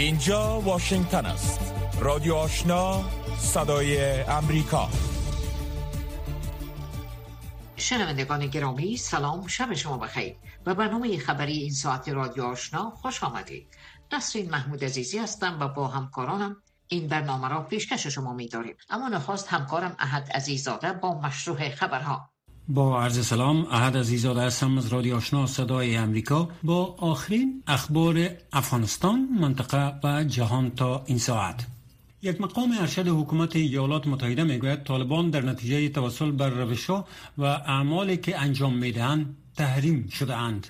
اینجا واشنگتن است. رادیو آشنا صدای امریکا. شنوندگان گرامی سلام شب شما بخیر. و برنامه خبری این ساعت رادیو آشنا خوش آمدید. نسرین محمود عزیزی هستم و با همکارانم این برنامه را پیشکش شما می داریم اما نخواست همکارم احد عزیزاده با مشروع خبرها. با عرض سلام احد عزیزاده هستم از رادیو آشنا صدای امریکا. با آخرین اخبار افغانستان منطقه و جهان تا این ساعت. یک مقام ارشد حکومت ایالات متحده می‌گوید طالبان در نتیجه توسل بر روشها و اعمالی که انجام می‌دهند تحریم شده اند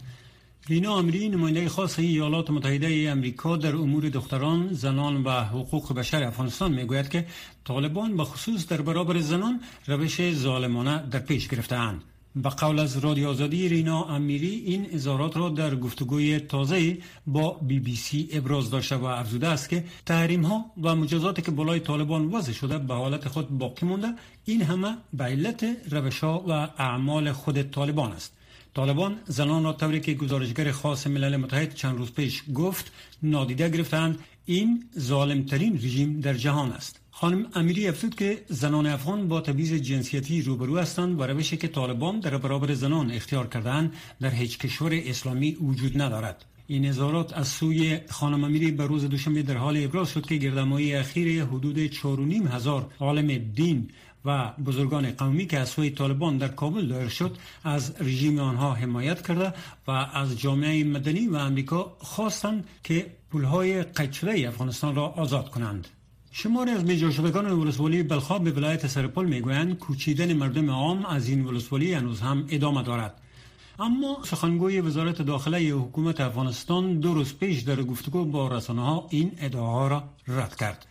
رینا امری نماینده خاص ایالات متحده ای امریکا در امور دختران، زنان و حقوق بشر افغانستان می‌گوید که طالبان به خصوص در برابر زنان روش ظالمانه در پیش گرفتهاند. به قول از رادیو آزادی رینا امیری این اظهارات را در گفتگوی تازه با بی بی سی ابراز داشته و افزوده است که تحریم ها و مجازاتی که بالای طالبان وضع شده به حالت خود باقی مونده این همه به علت روش ها و اعمال خود طالبان است طالبان زنان را طوری که گزارشگر خاص ملل متحد چند روز پیش گفت نادیده گرفتند این ظالمترین رژیم در جهان است. خانم امیری افزود که زنان افغان با تبعیض جنسیتی روبرو هستند و روشی که طالبان در برابر زنان اختیار کردند در هیچ کشور اسلامی وجود ندارد. این اظهارات از سوی خانم امیری به روز دوشنبه در حال ابراز شد که گردمایی اخیر حدود 4.5 هزار عالم دین و بزرگان قومی که از سوی طالبان در کابل دایر شد از رژیم آنها حمایت کرده و از جامعه مدنی و امریکا خواستند که پولهای قچره افغانستان را آزاد کنند. شماری از بیجا شدگان ولسوالی بلخاب به ولایت سرپل می‌گویند کوچیدن مردم عام از این ولسوالی هنوز هم ادامه دارد. اما سخنگوی وزارت داخله حکومت افغانستان دو روز پیش در گفتگو با رسانه ها این ادعاها را رد کرد.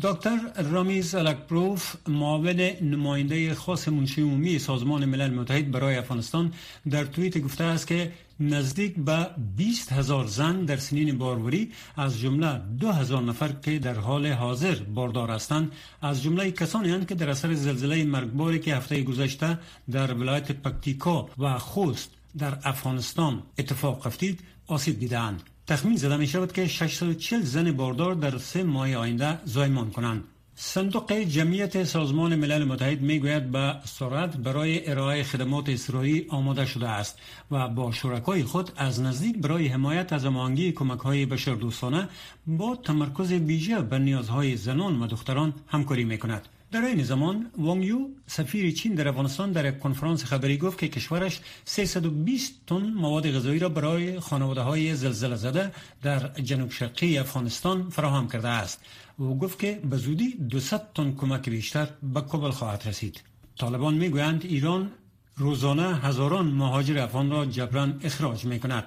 دکتر رامیز الکپروف معاون نماینده خاص منشی عمومی سازمان ملل متحد برای افغانستان در توییت گفته است که نزدیک به 20 هزار زن در سنین باروری از جمله دو هزار نفر که در حال حاضر باردار هستند از جمله کسانی هستند که در اثر زلزله مرگباری که هفته گذشته در ولایت پکتیکا و خوست در افغانستان اتفاق افتید آسیب دیدند تخمین زده می شود که 640 زن باردار در سه ماه آینده زایمان کنند. صندوق جمعیت سازمان ملل متحد می گوید به سرعت برای ارائه خدمات اصراری آماده شده است و با شرکای خود از نزدیک برای حمایت از امانگی کمک های بشردوستانه با تمرکز ویژه بر نیازهای زنان و دختران همکاری می کند. در این زمان وانگ یو سفیر چین در افغانستان در یک کنفرانس خبری گفت که کشورش 320 تن مواد غذایی را برای خانواده های زلزله زده در جنوب شرقی افغانستان فراهم کرده است. او گفت که به زودی 200 تن کمک بیشتر به کابل خواهد رسید. طالبان می‌گویند ایران روزانه هزاران مهاجر افغان را جبران اخراج می کند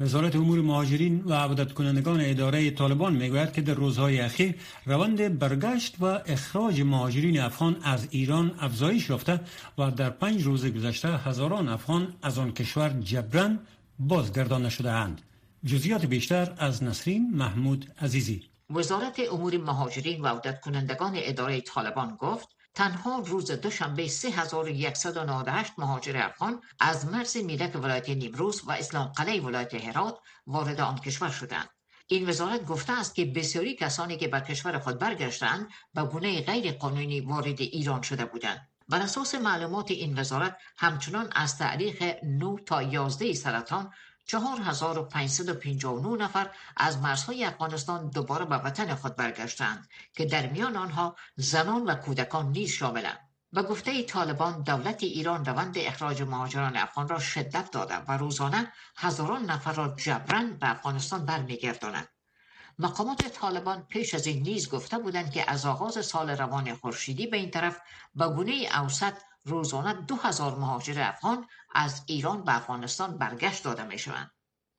وزارت امور مهاجرین و عبادت کنندگان اداره طالبان می‌گوید که در روزهای اخیر روند برگشت و اخراج مهاجرین افغان از ایران افزایش یافته و در پنج روز گذشته هزاران افغان از آن کشور جبران بازگردانده شده اند. جزیات بیشتر از نسرین محمود عزیزی وزارت امور مهاجرین و عودت کنندگان اداره طالبان گفت تنها روز دوشنبه 3198 مهاجر افغان از مرز میلک ولایت نیمروز و اسلام قلعه ولایت هرات وارد آن کشور شدند. این وزارت گفته است که بسیاری کسانی که به کشور خود برگشتند به گونه غیر قانونی وارد ایران شده بودند. بر اساس معلومات این وزارت همچنان از تاریخ 9 تا 11 سرطان 4559 نفر از مرزهای افغانستان دوباره به وطن خود برگشتند که در میان آنها زنان و کودکان نیز شاملند. و گفته طالبان دولت ایران روند اخراج مهاجران افغان را شدت داده و روزانه هزاران نفر را جبران به افغانستان برمیگرداند مقامات طالبان پیش از این نیز گفته بودند که از آغاز سال روان خورشیدی به این طرف به گونه اوسط روزانه دو هزار مهاجر افغان از ایران به افغانستان برگشت داده می شوند.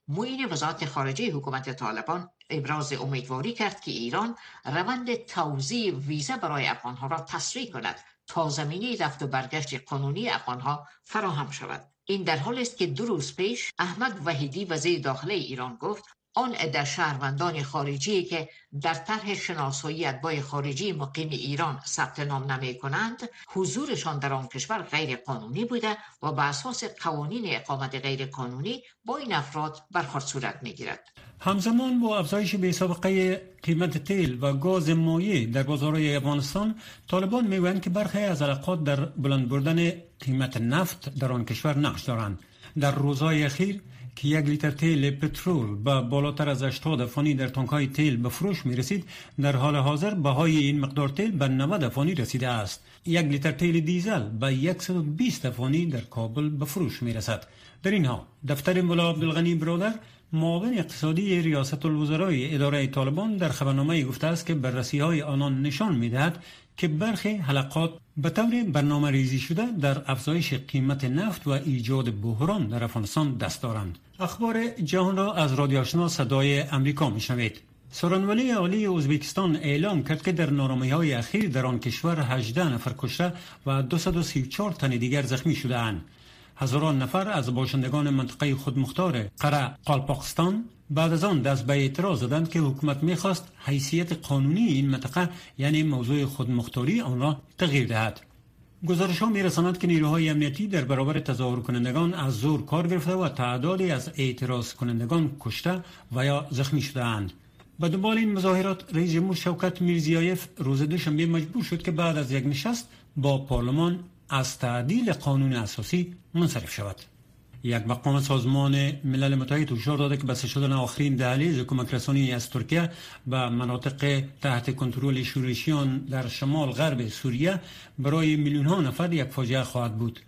معین وزارت خارجه حکومت طالبان ابراز امیدواری کرد که ایران روند توزیع ویزه برای افغانها را تسریع کند تا زمینه رفت و برگشت قانونی افغانها فراهم شود این در حال است که دو روز پیش احمد وحیدی وزیر داخله ایران گفت آن عده شهروندان خارجی که در طرح شناسایی اتباع خارجی مقیم ایران ثبت نام نمی کنند حضورشان در آن کشور غیر قانونی بوده و به اساس قوانین اقامت غیر قانونی با این افراد برخورد صورت می گیرد. همزمان با افزایش به سابقه قیمت تیل و گاز مایع در بازارهای افغانستان طالبان می‌گویند که برخی از علاقات در بلند بردن قیمت نفت در آن کشور نقش دارند در روزهای اخیر که یک لیتر تیل پترول به بالاتر از 80 افغانی در های تیل به فروش می رسید در حال حاضر بهای این مقدار تیل به 90 افغانی رسیده است. یک لیتر تیل دیزل به 120 افغانی در کابل به فروش می رسد در اینها دفتر ملا عبدالغنی برادر معاون اقتصادی ریاست الوزرای اداره طالبان در خبرنامه گفته است که بررسی های آنان نشان می دهد که برخی حلقات به طور برنامه ریزی شده در افزایش قیمت نفت و ایجاد بحران در افغانستان دست دارند. اخبار جهان را از رادیو صدای امریکا میشنوید. سرانولی عالی ازبکستان اعلام کرد که در نارامه های اخیر در آن کشور 18 نفر کشته و 234 تن دیگر زخمی شده اند. هزاران نفر از باشندگان منطقه خودمختار قره قالپاکستان بعد از آن دست به اعتراض زدند که حکومت می‌خواست حیثیت قانونی این منطقه یعنی موضوع خودمختاری آن را تغییر دهد گزارش ها می رساند که نیروهای امنیتی در برابر تظاهر کنندگان از زور کار گرفته و تعدادی از اعتراض کنندگان کشته و یا زخمی شده اند. به دنبال این مظاهرات رئیس جمهور شوکت میرزیایف روز دوشنبه مجبور شد که بعد از یک نشست با پارلمان از تعدیل قانون اساسی منصرف شود. یک مقام سازمان ملل متحد هشدار داده که بسته شدن آخرین دهلیز کمک رسانی از ترکیه به مناطق تحت کنترل شورشیان در شمال غرب سوریه برای میلیون ها نفر یک فاجعه خواهد بود.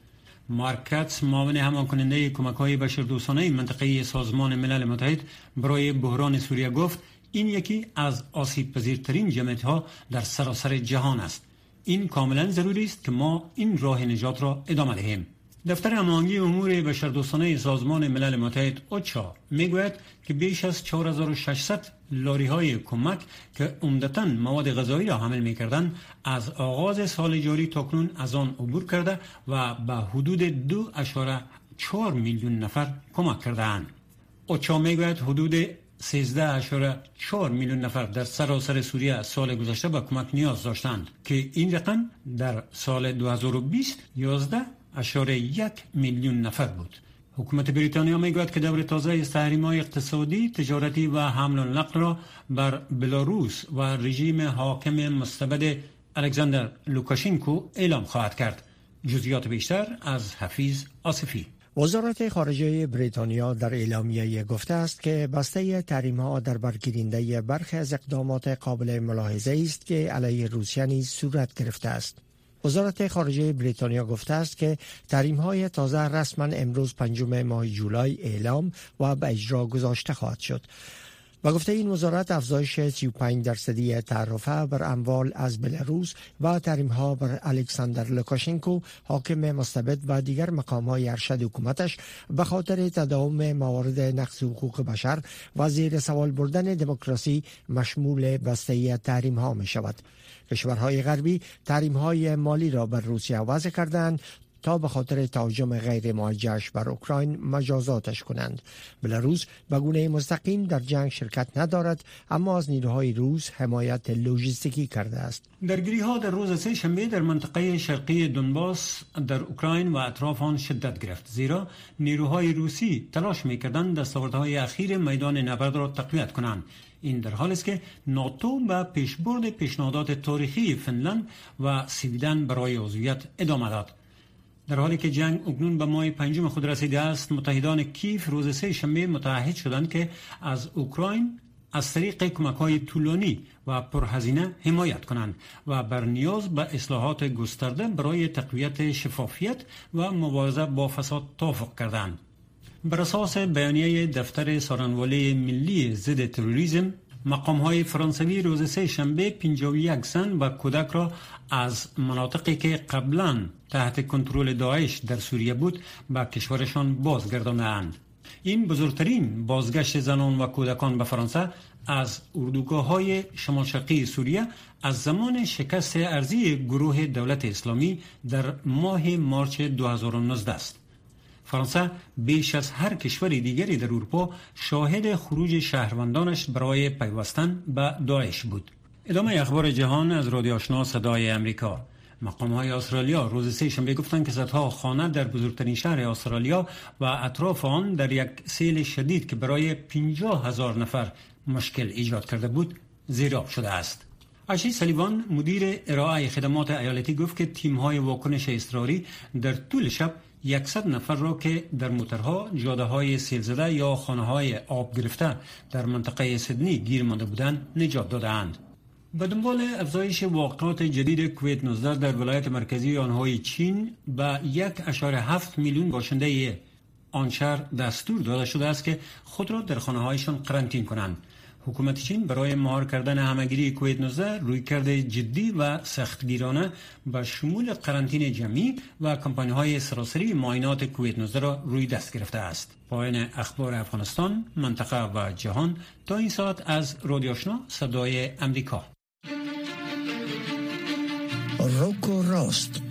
مارکت معاون همان کننده کمک های بشردوستانه منطقه سازمان ملل متحد برای بحران سوریه گفت این یکی از آسیب پذیرترین جمعیت ها در سراسر جهان است. این کاملا ضروری است که ما این راه نجات را ادامه دهیم. دفتر هماهنگی امور بشردوستانه سازمان ملل متحد اوچا می‌گوید که بیش از 4600 لاری های کمک که عمدتا مواد غذایی را حمل می‌کردند از آغاز سال جاری تاکنون از آن عبور کرده و به حدود دو اشاره چهار میلیون نفر کمک کرده اند. اوچا می‌گوید حدود 13.4 میلیون نفر در سراسر سوریه سال گذشته به کمک نیاز داشتند که این رقم در سال 2020 11 اشاره یک میلیون نفر بود حکومت بریتانیا می‌گوید که دور تازه از تحریم اقتصادی، تجارتی و حمل و نقل را بر بلاروس و رژیم حاکم مستبد الکساندر لوکاشینکو اعلام خواهد کرد. جزئیات بیشتر از حفیظ آصفی وزارت خارجه بریتانیا در اعلامیه گفته است که بسته تحریم ها در برگیرنده برخی از اقدامات قابل ملاحظه است که علیه روسیه نیز صورت گرفته است. وزارت خارجه بریتانیا گفته است که تحریم های تازه رسما امروز پنجم ماه جولای اعلام و به اجرا گذاشته خواهد شد. و گفته این وزارت افزایش 35 درصدی تعرفه بر اموال از بلاروس و تحریم ها بر الکساندر لوکاشنکو حاکم مستبد و دیگر مقام های ارشد حکومتش به خاطر تداوم موارد نقض حقوق بشر و زیر سوال بردن دموکراسی مشمول بسته تحریم ها می شود. کشورهای غربی تحریم های مالی را بر روسیه وضع کردند تا به خاطر تهاجم غیر موجهش بر اوکراین مجازاتش کنند. بلاروس به گونه مستقیم در جنگ شرکت ندارد اما از نیروهای روس حمایت لوجستیکی کرده است. درگیری ها در روز سه شنبه در منطقه شرقی دونباس در اوکراین و اطراف آن شدت گرفت زیرا نیروهای روسی تلاش می‌کردند دستاوردهای اخیر میدان نبرد را تقویت کنند. این در حال است که ناتو به پیشبرد پیشنهادات تاریخی فنلند و سویدن برای عضویت ادامه داد. در حالی که جنگ اکنون به ماه پنجم خود رسیده است متحدان کیف روز سه شنبه متحد شدند که از اوکراین از طریق کمک های طولانی و پرهزینه حمایت کنند و بر نیاز به اصلاحات گسترده برای تقویت شفافیت و مبارزه با فساد توافق کردند. بر اساس بیانیه دفتر سارنواله ملی ضد تروریسم مقام های فرانسوی روز سه شنبه 51 زن و کودک را از مناطقی که قبلا تحت کنترل داعش در سوریه بود به کشورشان بازگردانند. این بزرگترین بازگشت زنان و کودکان به فرانسه از اردوگاه های شمال شرقی سوریه از زمان شکست ارزی گروه دولت اسلامی در ماه مارچ 2019 است. فرانسه بیش از هر کشور دیگری در اروپا شاهد خروج شهروندانش برای پیوستن به داعش بود. ادامه اخبار جهان از رادیو آشنا صدای امریکا مقام های استرالیا روز سه شنبه گفتند که صدها خانه در بزرگترین شهر استرالیا و اطراف آن در یک سیل شدید که برای 50 هزار نفر مشکل ایجاد کرده بود زیراب شده است. اشی سلیوان مدیر ارائه خدمات ایالتی گفت که تیم های واکنش اضطراری در طول شب یکصد نفر را که در موترها جاده های سیل زده یا خانه های آب گرفته در منطقه سدنی گیر مانده بودند نجات دادند. به دنبال افزایش واقعات جدید کویت 19 در ولایت مرکزی آنهای چین به یک اشاره هفت میلیون باشنده آن شهر دستور داده شده است که خود را در خانه هایشان قرنطین کنند. حکومت چین برای مهار کردن همگیری کویت 19 روی کرده جدی و سختگیرانه به شمول قرنطین جمعی و کمپانی های سراسری معاینات کویت 19 را روی دست گرفته است. پایان اخبار افغانستان، منطقه و جهان تا این ساعت از رادیوشنا صدای امریکا. روک و راست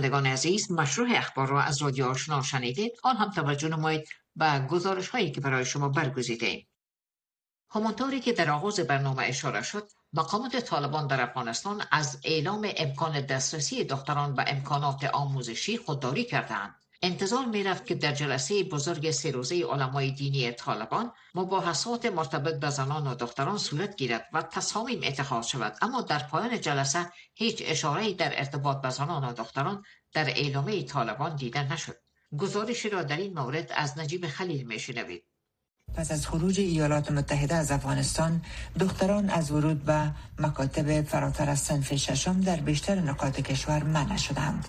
شنوندگان عزیز مشروع اخبار را از رادیو آشنا شنیدید. آن هم توجه نمایید به گزارش هایی که برای شما برگزیده ایم همانطوری که در آغاز برنامه اشاره شد مقامات طالبان در افغانستان از اعلام امکان دسترسی دختران به امکانات آموزشی خودداری کردند انتظار می رفت که در جلسه بزرگ سه روزه علمای دینی طالبان مباحثات مرتبط به زنان و دختران صورت گیرد و تصامیم اتخاذ شود. اما در پایان جلسه هیچ اشاره در ارتباط به زنان و دختران در اعلامیه طالبان دیده نشد. گزارشی را در این مورد از نجیب خلیل می شنوید پس از خروج ایالات متحده از افغانستان دختران از ورود به مکاتب فراتر از سنف ششم در بیشتر نقاط کشور منع شدند.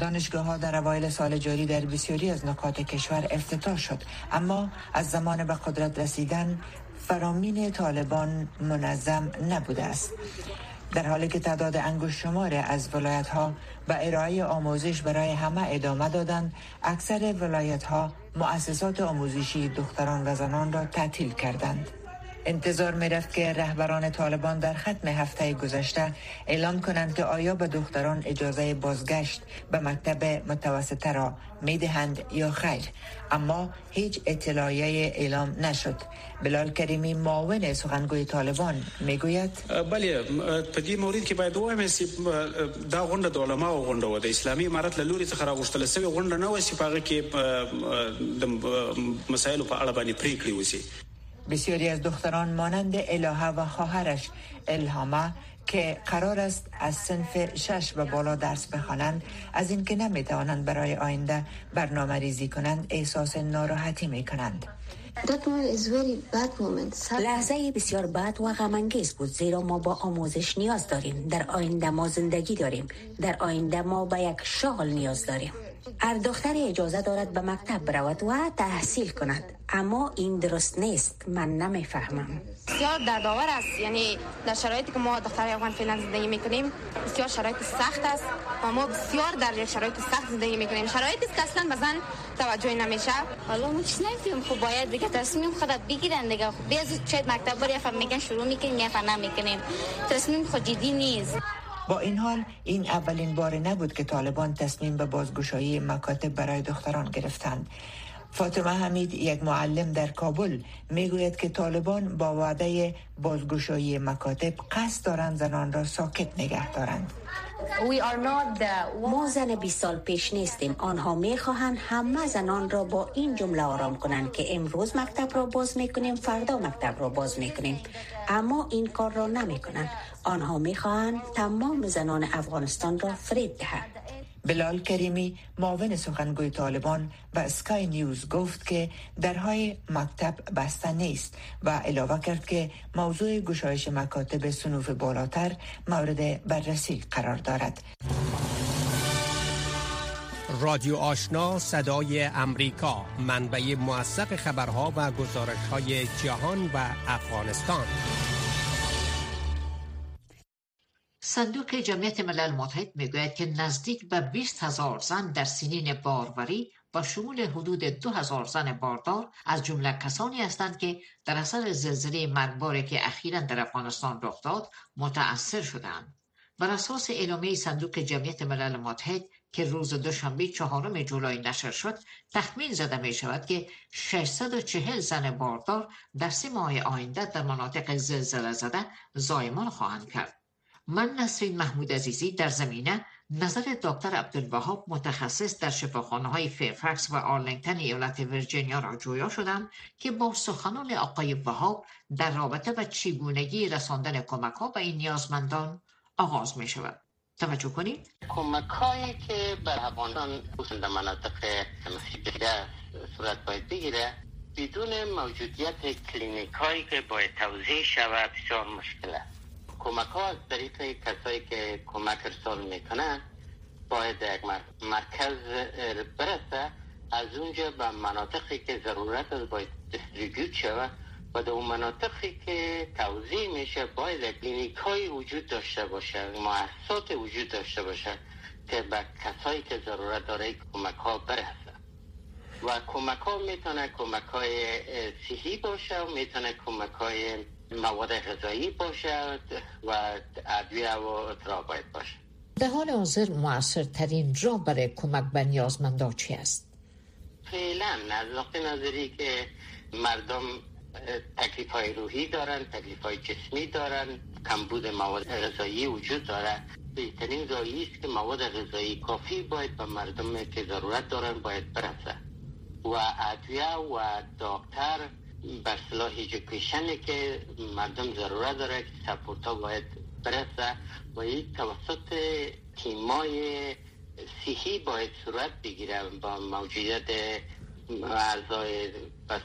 دانشگاه ها در اوایل سال جاری در بسیاری از نقاط کشور افتتاح شد. اما از زمان به قدرت رسیدن فرامین طالبان منظم نبوده است. در حالی که تعداد انگوش شماره از ولایت ها به ارائه آموزش برای همه ادامه دادند اکثر ولایت ها مؤسسات آموزشی دختران و زنان را تعطیل کردند. انتظار می رفت که رهبران طالبان در ختم هفته گذشته اعلام کنند که آیا به دختران اجازه بازگشت به مکتب متوسطه را می دهند یا خیر. اما هیچ اطلاعیه اعلام نشد. بلال کریمی معاون سخنگوی طالبان می گوید بله په دې مورید کې باید وایم چې دا غونډه د علماو و د اسلامي امارت له لوري څخه راغوښتل شوی غونډه نه و چې کې د مسایلو په اړه باندې وسی بسیاری از دختران مانند الهه و خواهرش الهامه که قرار است از سنف شش و بالا درس بخوانند از اینکه نمی توانند برای آینده برنامه ریزی کنند احساس ناراحتی می کنند لحظه بسیار بد و غمانگیز بود زیرا ما با آموزش نیاز داریم. در آینده ما زندگی داریم. در آینده ما به یک شغل نیاز داریم. هر دختر اجازه دارد به مکتب برود و تحصیل کند. اما این درست نیست. من نمی‌فهمم. بسیار دردآور است. یعنی در شرایطی که ما دختر افغان فعلا زندگی می‌کنیم بسیار شرایط سخت است و ما بسیار در یک شرایط سخت زندگی می‌کنیم. شرایطی که اصلا به زن توجه نمیشه. حالا ما چیز نمی‌تونیم؟ خب باید دیگه تصمیم خود بگیرن دیگه. خب بیاز چه مکتب بری میگن شروع می‌کنیم یا نمی‌کنیم. تصمیم خود جدی نیست. با این حال این اولین بار نبود که طالبان تصمیم به بازگشایی مکاتب برای دختران گرفتند. فاطمه حمید یک معلم در کابل می‌گوید که طالبان با وعده بازگشایی مکاتب قصد دارند زنان را ساکت نگه دارند. ما زن 20 سال پیش نیستیم. آنها می‌خواهند همه زنان را با این جمله آرام کنند که امروز مکتب را باز می‌کنیم فردا مکتب را باز می‌کنیم. اما این کار را نمی‌کنند. آنها می‌خواهند تمام زنان افغانستان را فریب دهند. بلال کریمی معاون سخنگوی طالبان و سکای نیوز گفت که درهای مکتب بسته نیست و علاوه کرد که موضوع گشایش مکاتب سنوف بالاتر مورد بررسی قرار دارد. رادیو آشنا صدای امریکا منبع موثق خبرها و گزارش های جهان و افغانستان. صندوق جمعیت ملل متحد می‌گوید که نزدیک به 20 هزار زن در سنین باروری با شمول حدود دو هزار زن باردار از جمله کسانی هستند که در اثر زلزله مرگباری که اخیرا در افغانستان رخ داد متأثر شدند. بر اساس اعلامیه صندوق جمعیت ملل متحد که روز دوشنبه چهارم جولای نشر شد تخمین زده می شود که 640 زن باردار در سه ماه آینده در مناطق زلزله زده زایمان خواهند کرد من نسرین محمود عزیزی در زمینه نظر دکتر عبدالوهاب متخصص در شفاخانه های فیرفکس و آرلینگتن ایالت ویرجینیا را جویا شدم که با سخنان آقای وهاب در رابطه با چگونگی رساندن کمک ها به این نیازمندان آغاز می شود. توجه کنید کمک هایی که بر افغانستان در مناطق مسیحیه صورت باید بگیره بدون موجودیت کلینیک هایی که باید توزیع شود بسیار مشکل است کمک ها از طریق کسایی که کمک ارسال می‌کنن باید یک مرکز برسه. از اونجا به مناطقی که ضرورت است باید distribute شود و در اون مناطقی که توزیع میشه باید کلینیک های وجود داشته باشه مؤسسات وجود داشته باشه که به کسایی که ضرورت داره کمک ها برسه. و کمک ها می‌تونه کمک های صحی باشه و می‌تونه کمک های مواد غذایی باشد و ادویه و اطلاع باید باشه. در حال حاضر موثرترین راه برای کمک به نیازمندان چی است؟ فعلا از نظری که مردم تکلیف های روحی دارن تکلیف های جسمی دارن کمبود مواد غذایی وجود داره. بهترین راهی است که مواد غذایی کافی باید به مردم که ضرورت دارن باید برسه و ادویه و دکتر به صلاح که مردم ضرورت داره که سپورت ها باید برسه و یک توسط تیمای صحی باید صورت بگیره با موجودیت اعضای به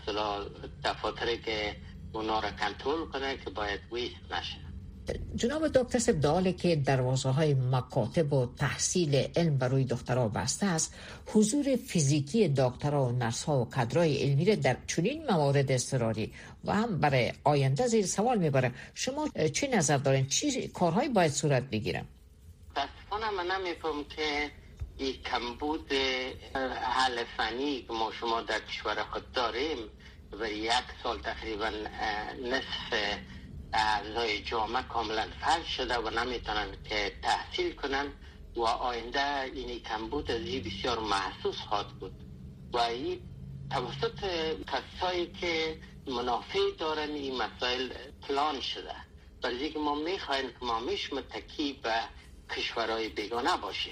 دفاتر که اونا را کنترل کنه که باید ویست نشه. جناب دکتر سبداله که دروازه های مکاتب و تحصیل علم برای دخترها بسته است حضور فیزیکی دکترها و نرس ها و کدرای علمی را در چنین موارد اضطراری و هم برای آینده زیر سوال می‌بره شما چی نظر دارین؟ چی کارهایی باید صورت بگیرم؟ دستفانه من نمیفهم که این کمبود حل فنی که ما شما در کشور خود داریم و یک سال تقریبا نصف اعضای جامعه کاملا فلج شده و نمی‌تونن که تحصیل کنن و آینده این کمبود از بسیار محسوس خواهد بود. و این توسط کسایی که منافع دارن این مسائل پلان شده. برای که ما می‌خواهیم که ما میش متکی به کشورهای بیگانه باشه.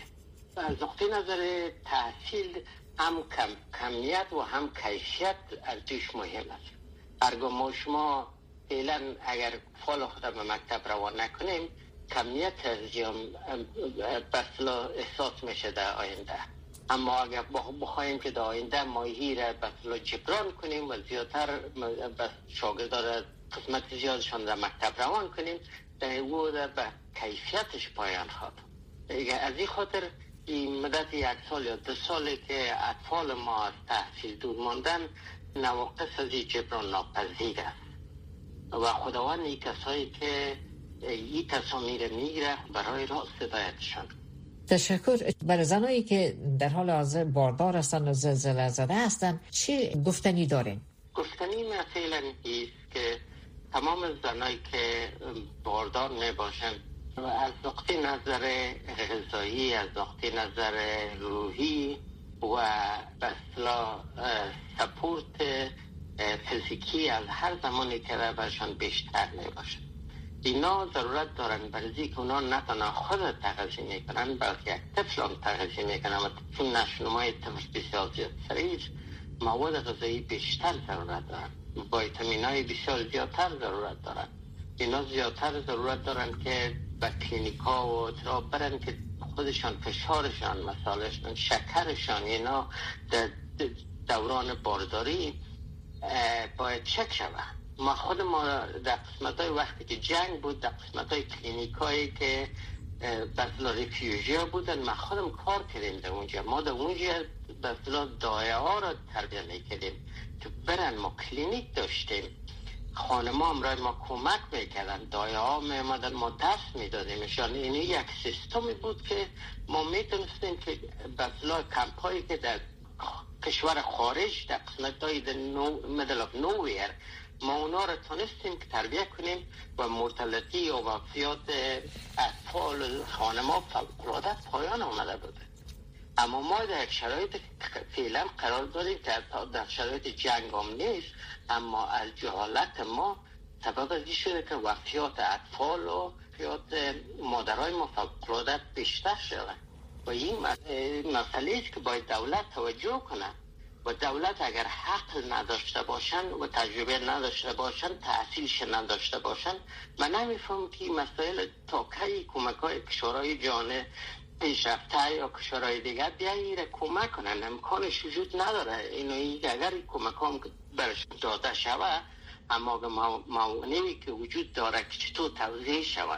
از نقطه نظر تحصیل هم کم، کمیت و هم کیفیت ارزش مهم است. ارگو ما شما فعلا اگر فال خود به مکتب روان نکنیم کمیت از بسلا احساس میشه در آینده. اما اگر بخواهیم که در آینده ماهی را بسلا جبران کنیم و زیادتر شاگردار قسمت زیادشان در مکتب روان کنیم در او به کیفیتش پایان خواهد. از این خاطر این مدت یک سال یا دو سالی که اطفال ما از تحصیل دور ماندن نواقص از جبران ناپذیر است. و خداوند این کسایی که این تصامیر می‌گیره برای راست هدایتشان تشکر برای زنایی که در حال حاضر باردار هستن و زلزله زده هستن چی گفتنی دارین؟ گفتنی مثلا است که تمام زنایی که باردار می باشن از نقطه نظر غذایی از نقطه نظر روحی و بسلا سپورت فیزیکی از هر زمانی که برشان بیشتر می باشد اینا ضرورت دارن برای که اونا نه تنها خود تغذیه می‌کنن بلکه طفل هم تغذیه می‌کنن و چون نشنمای طفل بسیار زیاد سریش مواد غذایی بیشتر ضرورت دارن. ویتامین های بسیار زیادتر ضرورت دارن. اینا زیادتر ضرورت دارن که به کلینیکا و اطراف برن که خودشان فشارشان مسالشان شکرشان اینا در دوران بارداری باید چک شود. ما خود ما در قسمت های وقتی که جنگ بود در قسمت های کلینیک هایی که به اصطلاح refugee ها بودن ما خودم کار کردیم در اونجا. ما در اونجا بسلا دایه ها را تربیه می‌کردیم تو برن ما کلینیک داشتیم. خانما هم را ما کمک می‌کردن دایه ها میمدن ما دست میدادیمشان این یک سیستمی بود که ما می‌تونستیم که بسلا کمپایی که در کشور خارج در قسمت های مدل اف نوویر ما اونا را تونستیم که تربیه کنیم و مرتلطی و وفیات اطفال خانما فوقلاده پایان آمده بود. اما ما در یک شرایط فعلا قرار داریم که در شرایط جنگ هم نیست اما از جهالت ما سبب از شده که وفیات اطفال و وفیات مادرای ما فوقلاده بیشتر شده و این مسئله است که باید دولت توجه کنه. و دولت اگر حق نداشته باشن و تجربه نداشته باشن تحصیلش نداشته باشن من نمیفهم که مسائل تا کی کمک های کشورهای جانه پیشرفته یا کشورهای دیگر بیایی کمک کنن. امکانش وجود نداره. اینو اگر کمک هم برش داده شوه اما موانعی که وجود داره که چطور توضیح شون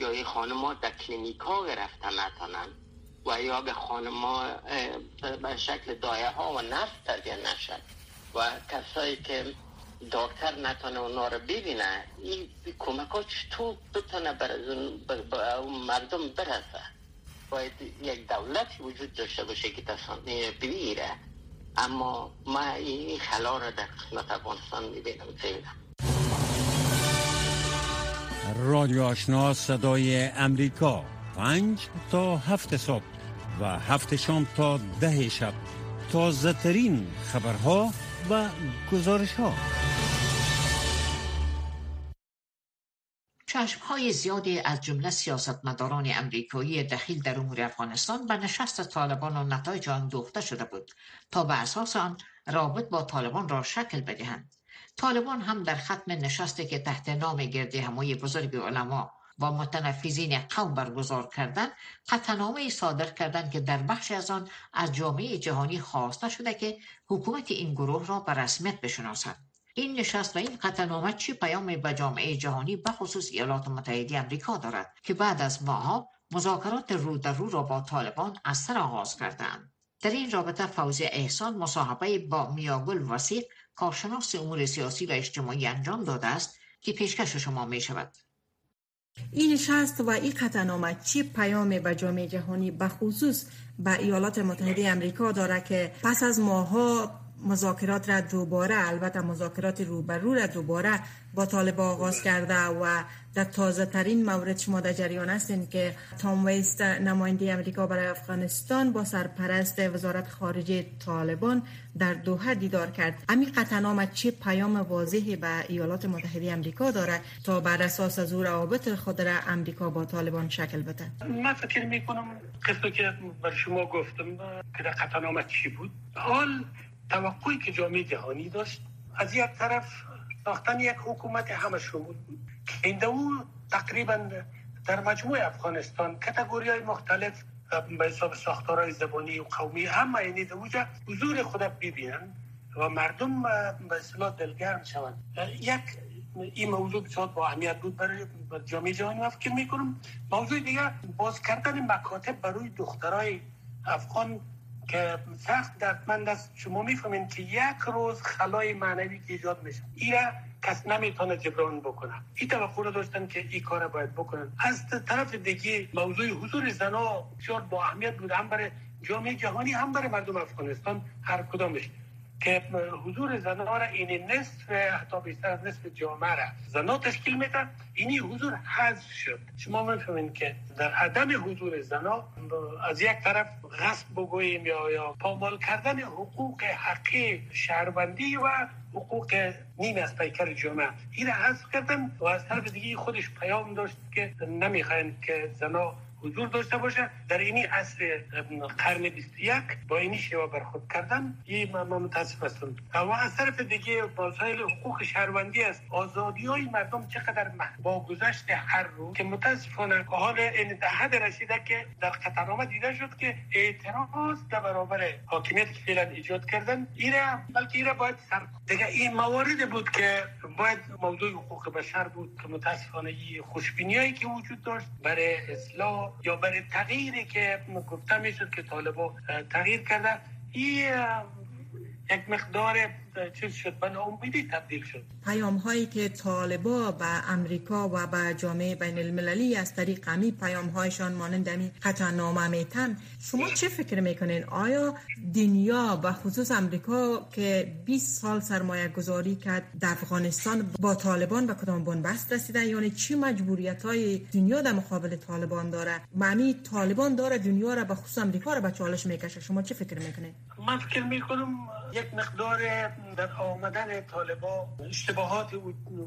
یا این خانم در کلینیک ها گرفتن نتانن و یا به خانما به شکل دایه ها و نفس تربیه نشد. و کسایی که دکتر نتونه اونا رو ببینه این کمک ها چطور بتونه بر مردم برسه. باید یک دولتی وجود داشته باشه که تصانیه بگیره اما ما این خلا را در قسمت افغانستان می‌بینم. زیدم رادیو آشنا صدای امریکا. پنج تا هفت صبح. و هفت شام تا ده شب. تازه ترین خبرها و گزارش ها چشم های زیادی از جمله سیاستمداران امریکایی دخیل در امور افغانستان به نشست طالبان و نتایج آن دوخته شده بود تا به اساس آن رابط با طالبان را شکل بدهند. طالبان هم در ختم نشستی که تحت نام گردی همای بزرگ علما و متنفذین قوم برگزار کردن قطعنامه صادر کردند که در بخش از آن از جامعه جهانی خواسته شده که حکومت این گروه را به رسمیت بشناسد. این نشست و این قطعنامه چی پیام به جامعه جهانی به خصوص ایالات متحده امریکا دارد که بعد از ماها مذاکرات رو در رو را با طالبان از سر آغاز کردند در این رابطه فوزی احسان مصاحبه با میاگل وسیق کارشناس امور سیاسی و اجتماعی انجام داده است که پیشکش شما می شود این نشست و این قطعنامه چی پیام به جامعه جهانی به خصوص به ایالات متحده امریکا داره که پس از ماها مذاکرات را دوباره البته مذاکرات روبرو را دوباره با طالب آغاز کرده و در تازه ترین مورد شما در جریان هستین که تام ویست نماینده امریکا برای افغانستان با سرپرست وزارت خارجه طالبان در دوحه دیدار کرد. امی قطعنامه چه پیام واضحی به ایالات متحده امریکا داره تا بر اساس از او روابط خود را امریکا با طالبان شکل بده؟ من فکر می کنم که بر شما گفتم که در قطعنامه چی بود؟ حال توقعی که جامعه جهانی داشت از یک طرف ساختن یک حکومت همه شمول بود. که او تقریبا در مجموع افغانستان کتگوری های مختلف به حساب ساختارهای زبانی و قومی همه یعنی اوجا حضور خود ببینن و مردم به اصطلاح دلگرم شوند. یک این موضوع بسیار با اهمیت بود برای جامعه جهانی. و فکر می‌کنم موضوع دیگه باز کردن مکاتب برای دخترای افغان که سخت دردمند است. شما می‌فهمین که یک روز خلای معنوی که ایجاد میشه. ایره کس نمی‌تونه جبران بکنه. این توقع داشتن که این کار باید بکنن. از طرف دیگه موضوع حضور زنا بسیار با اهمیت بود. هم برای جامعه جهانی هم برای مردم افغانستان هر کدامش. که حضور زنها را این نصف حتی بیشتر از نصف جامعه را زنها تشکیل میدن. اینی حضور حذف شد. شما می‌فهمین که در عدم حضور زنها از یک طرف غصب بگوییم یا یا پامال کردن حقوق حقی شهروندی و حقوق نیم از پیکر جامعه. این حذف کردن و از طرف دیگه خودش پیام داشت که نمی‌خواین که زنها حضور داشته باشه. در اینی عصر قرن 21 با اینی شیوه برخود کردن این ما متاسف هستم. و از طرف دیگه مسائل حقوق شهروندی است. آزادی های مردم چقدر با گذشت هر رو که متاسفانه حال این حد رسیده که در قطرنامه دیده شد که اعتراض در برابر حاکمیت که فعلا ایجاد کردن ایره بلکه ایره باید سر دیگه این موارد بود که باید موضوع حقوق بشر بود که متاسفانه خوشبینی هایی که وجود داشت برای اصلاح یا برای تغییری که گفته می‌شد که طالبا تغییر کرده این یک مقدار چیز شد به ناامیدی تبدیل شد. پیام هایی که طالبا به امریکا و به جامعه بین المللی از طریق امی پیام هایشان مانند امی نامه میتن شما چه فکر می‌کنین؟ آیا دنیا و خصوص امریکا که 20 سال سرمایه گذاری کرد در افغانستان با طالبان به کدام بنبست رسیده؟ یعنی چی مجبوریت های دنیا در مقابل طالبان داره؟ معنی طالبان داره دنیا را به خصوص امریکا را به چالش می‌کشه شما چه فکر می‌کنین؟ من فکر می‌کنم یک مقدار در آمدن طالبا اشتباهات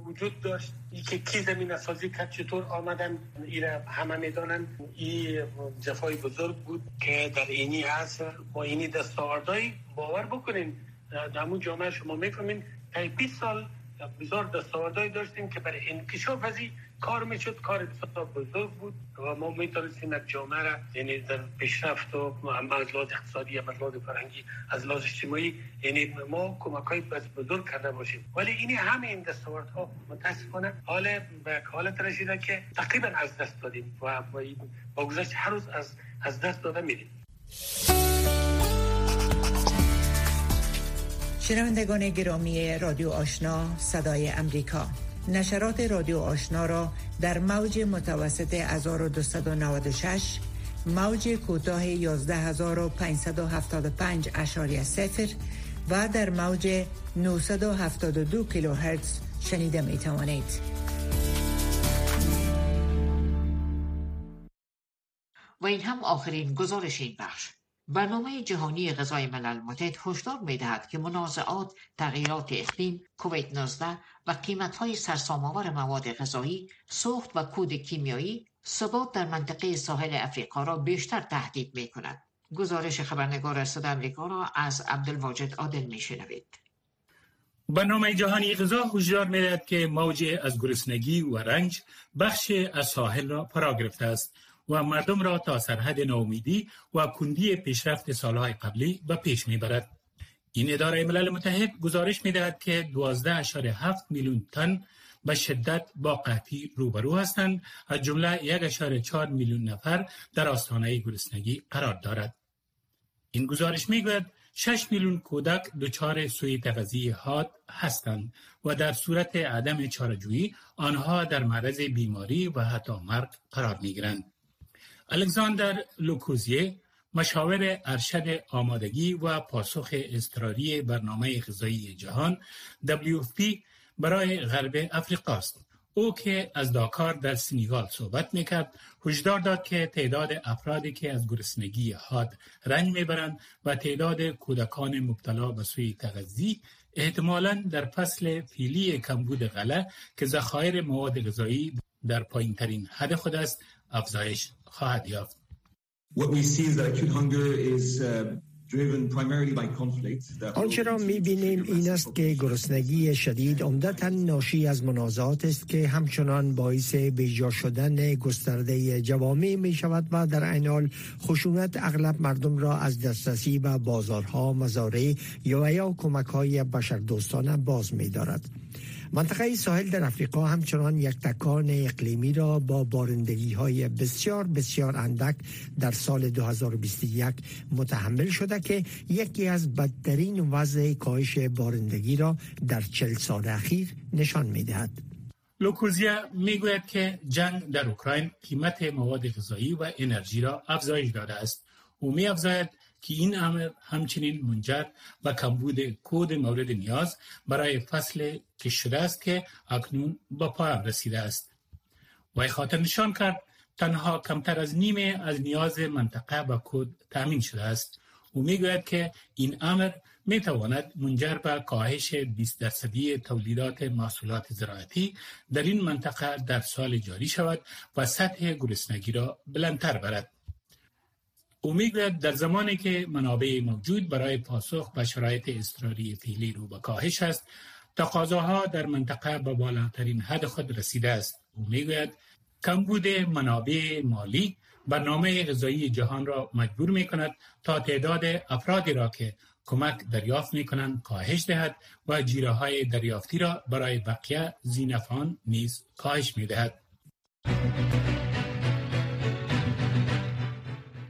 وجود داشت. ای که کی زمین سازی کرد چطور آمدن؟ ایره همه می‌دانن این جفای بزرگ بود که در اینی هست با اینی دستاوردهایی باور بکنین. در همون جامعه شما می‌فهمین. 20 سال بزار دستاوردهایی داشتیم که برای انکشاف از کار می‌شد کار بسیار بزرگ بود و ما می‌تونستیم یک جامعه را یعنی در پیشرفت و از لحاظ اقتصادی از لحاظ فرهنگی از لحاظ اجتماعی یعنی ما کمک های بزرگ کرده باشیم. ولی این همه این دستاورد ها متاسفانه حال به حالت رسیده که تقریبا از دست دادیم و با گذشت هر روز از از دست داده میدیم شنوندگان گرامی رادیو آشنا صدای امریکا. نشرات رادیو آشنا را در موج متوسط 1296 موج کوتاه 11575 اشاری سفر و در موج 972 کیلوهرتز شنیده می توانید. و این هم آخرین گزارش این بخش. برنامه جهانی غذای ملل متحد هشدار می دهد که منازعات، تغییرات اقلیم، کووید 19 و قیمت های سرسام‌آور مواد غذایی، سوخت و کود کیمیایی ثبات در منطقه ساحل افریقا را بیشتر تهدید می کند. گزارش خبرنگار صدا امریکا را از عبدالواجد عادل می شنوید. برنامه جهانی غذا هشدار می‌دهد که موج از گرسنگی و رنج بخش از ساحل را فرا گرفته است و مردم را تا سرحد نومیدی و کندی پیشرفت سالهای قبلی به پیش می‌برد. این اداره ملل متحد گزارش می‌دهد که 12.7 میلیون تن به شدت با قحطی روبرو هستند از جمله 1.4 میلیون نفر در آستانه گرسنگی قرار دارد. این گزارش می‌گوید 6 میلیون کودک دچار سوی تغذیه حاد هستند و در صورت عدم چارجویی آنها در معرض بیماری و حتی مرگ قرار می‌گیرند. الکساندر لوکوزیه مشاور ارشد آمادگی و پاسخ اضطراری برنامه غذایی جهان WFP برای غرب افریقا است. او که از داکار در سنیگال صحبت می‌کرد هشدار داد که تعداد افرادی که از گرسنگی حاد رنج می‌برند و تعداد کودکان مبتلا به سوی تغذی احتمالا در فصل فیلی کمبود غله که ذخایر مواد غذایی در پایین ترین حد خود است افزایش خواهد یافت. آنچه را می بینیم این است که گرسنگی شدید عمدتا ناشی از منازعات است که همچنان باعث بیجا شدن گسترده جوامع می شود و در این حال خشونت اغلب مردم را از دسترسی به بازارها مزارع یا یا کمک های بشردوستانه باز می دارد. منطقه ساحل در افریقا همچنان یک تکان اقلیمی را با بارندگی های بسیار بسیار اندک در سال 2021 متحمل شده که یکی از بدترین وضع کاهش بارندگی را در چل سال اخیر نشان می دهد. لوکوزیا می‌گوید که جنگ در اوکراین قیمت مواد غذایی و انرژی را افزایش داده است. او می افزاید که این امر همچنین منجر به کمبود کود مورد نیاز برای فصل که شده است که اکنون با پایان رسیده است. وی خاطر نشان کرد تنها کمتر از نیمه از نیاز منطقه به کود تامین شده است. او می‌گوید که این امر می تواند منجر به کاهش 20 درصدی تولیدات محصولات زراعتی در این منطقه در سال جاری شود و سطح گرسنگی را بلندتر برد. او می‌گوید در زمانی که منابع موجود برای پاسخ به شرایط اضطراری فعلی رو به کاهش است تقاضاها در منطقه به بالاترین حد خود رسیده است او می‌گوید کمبود منابع مالی برنامه غذایی جهان را مجبور می کند تا تعداد افرادی را که کمک دریافت می کنند کاهش دهد و جیره های دریافتی را برای بقیه زینفان نیز کاهش می دهد.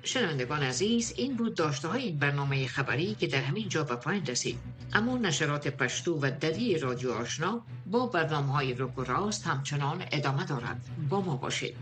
شنوندگان عزیز این بود داشته های این برنامه خبری که در همین جا به پایین رسید. اما نشرات پشتو و دری رادیو آشنا با برنامه های روک و راست همچنان ادامه دارد با ما باشید.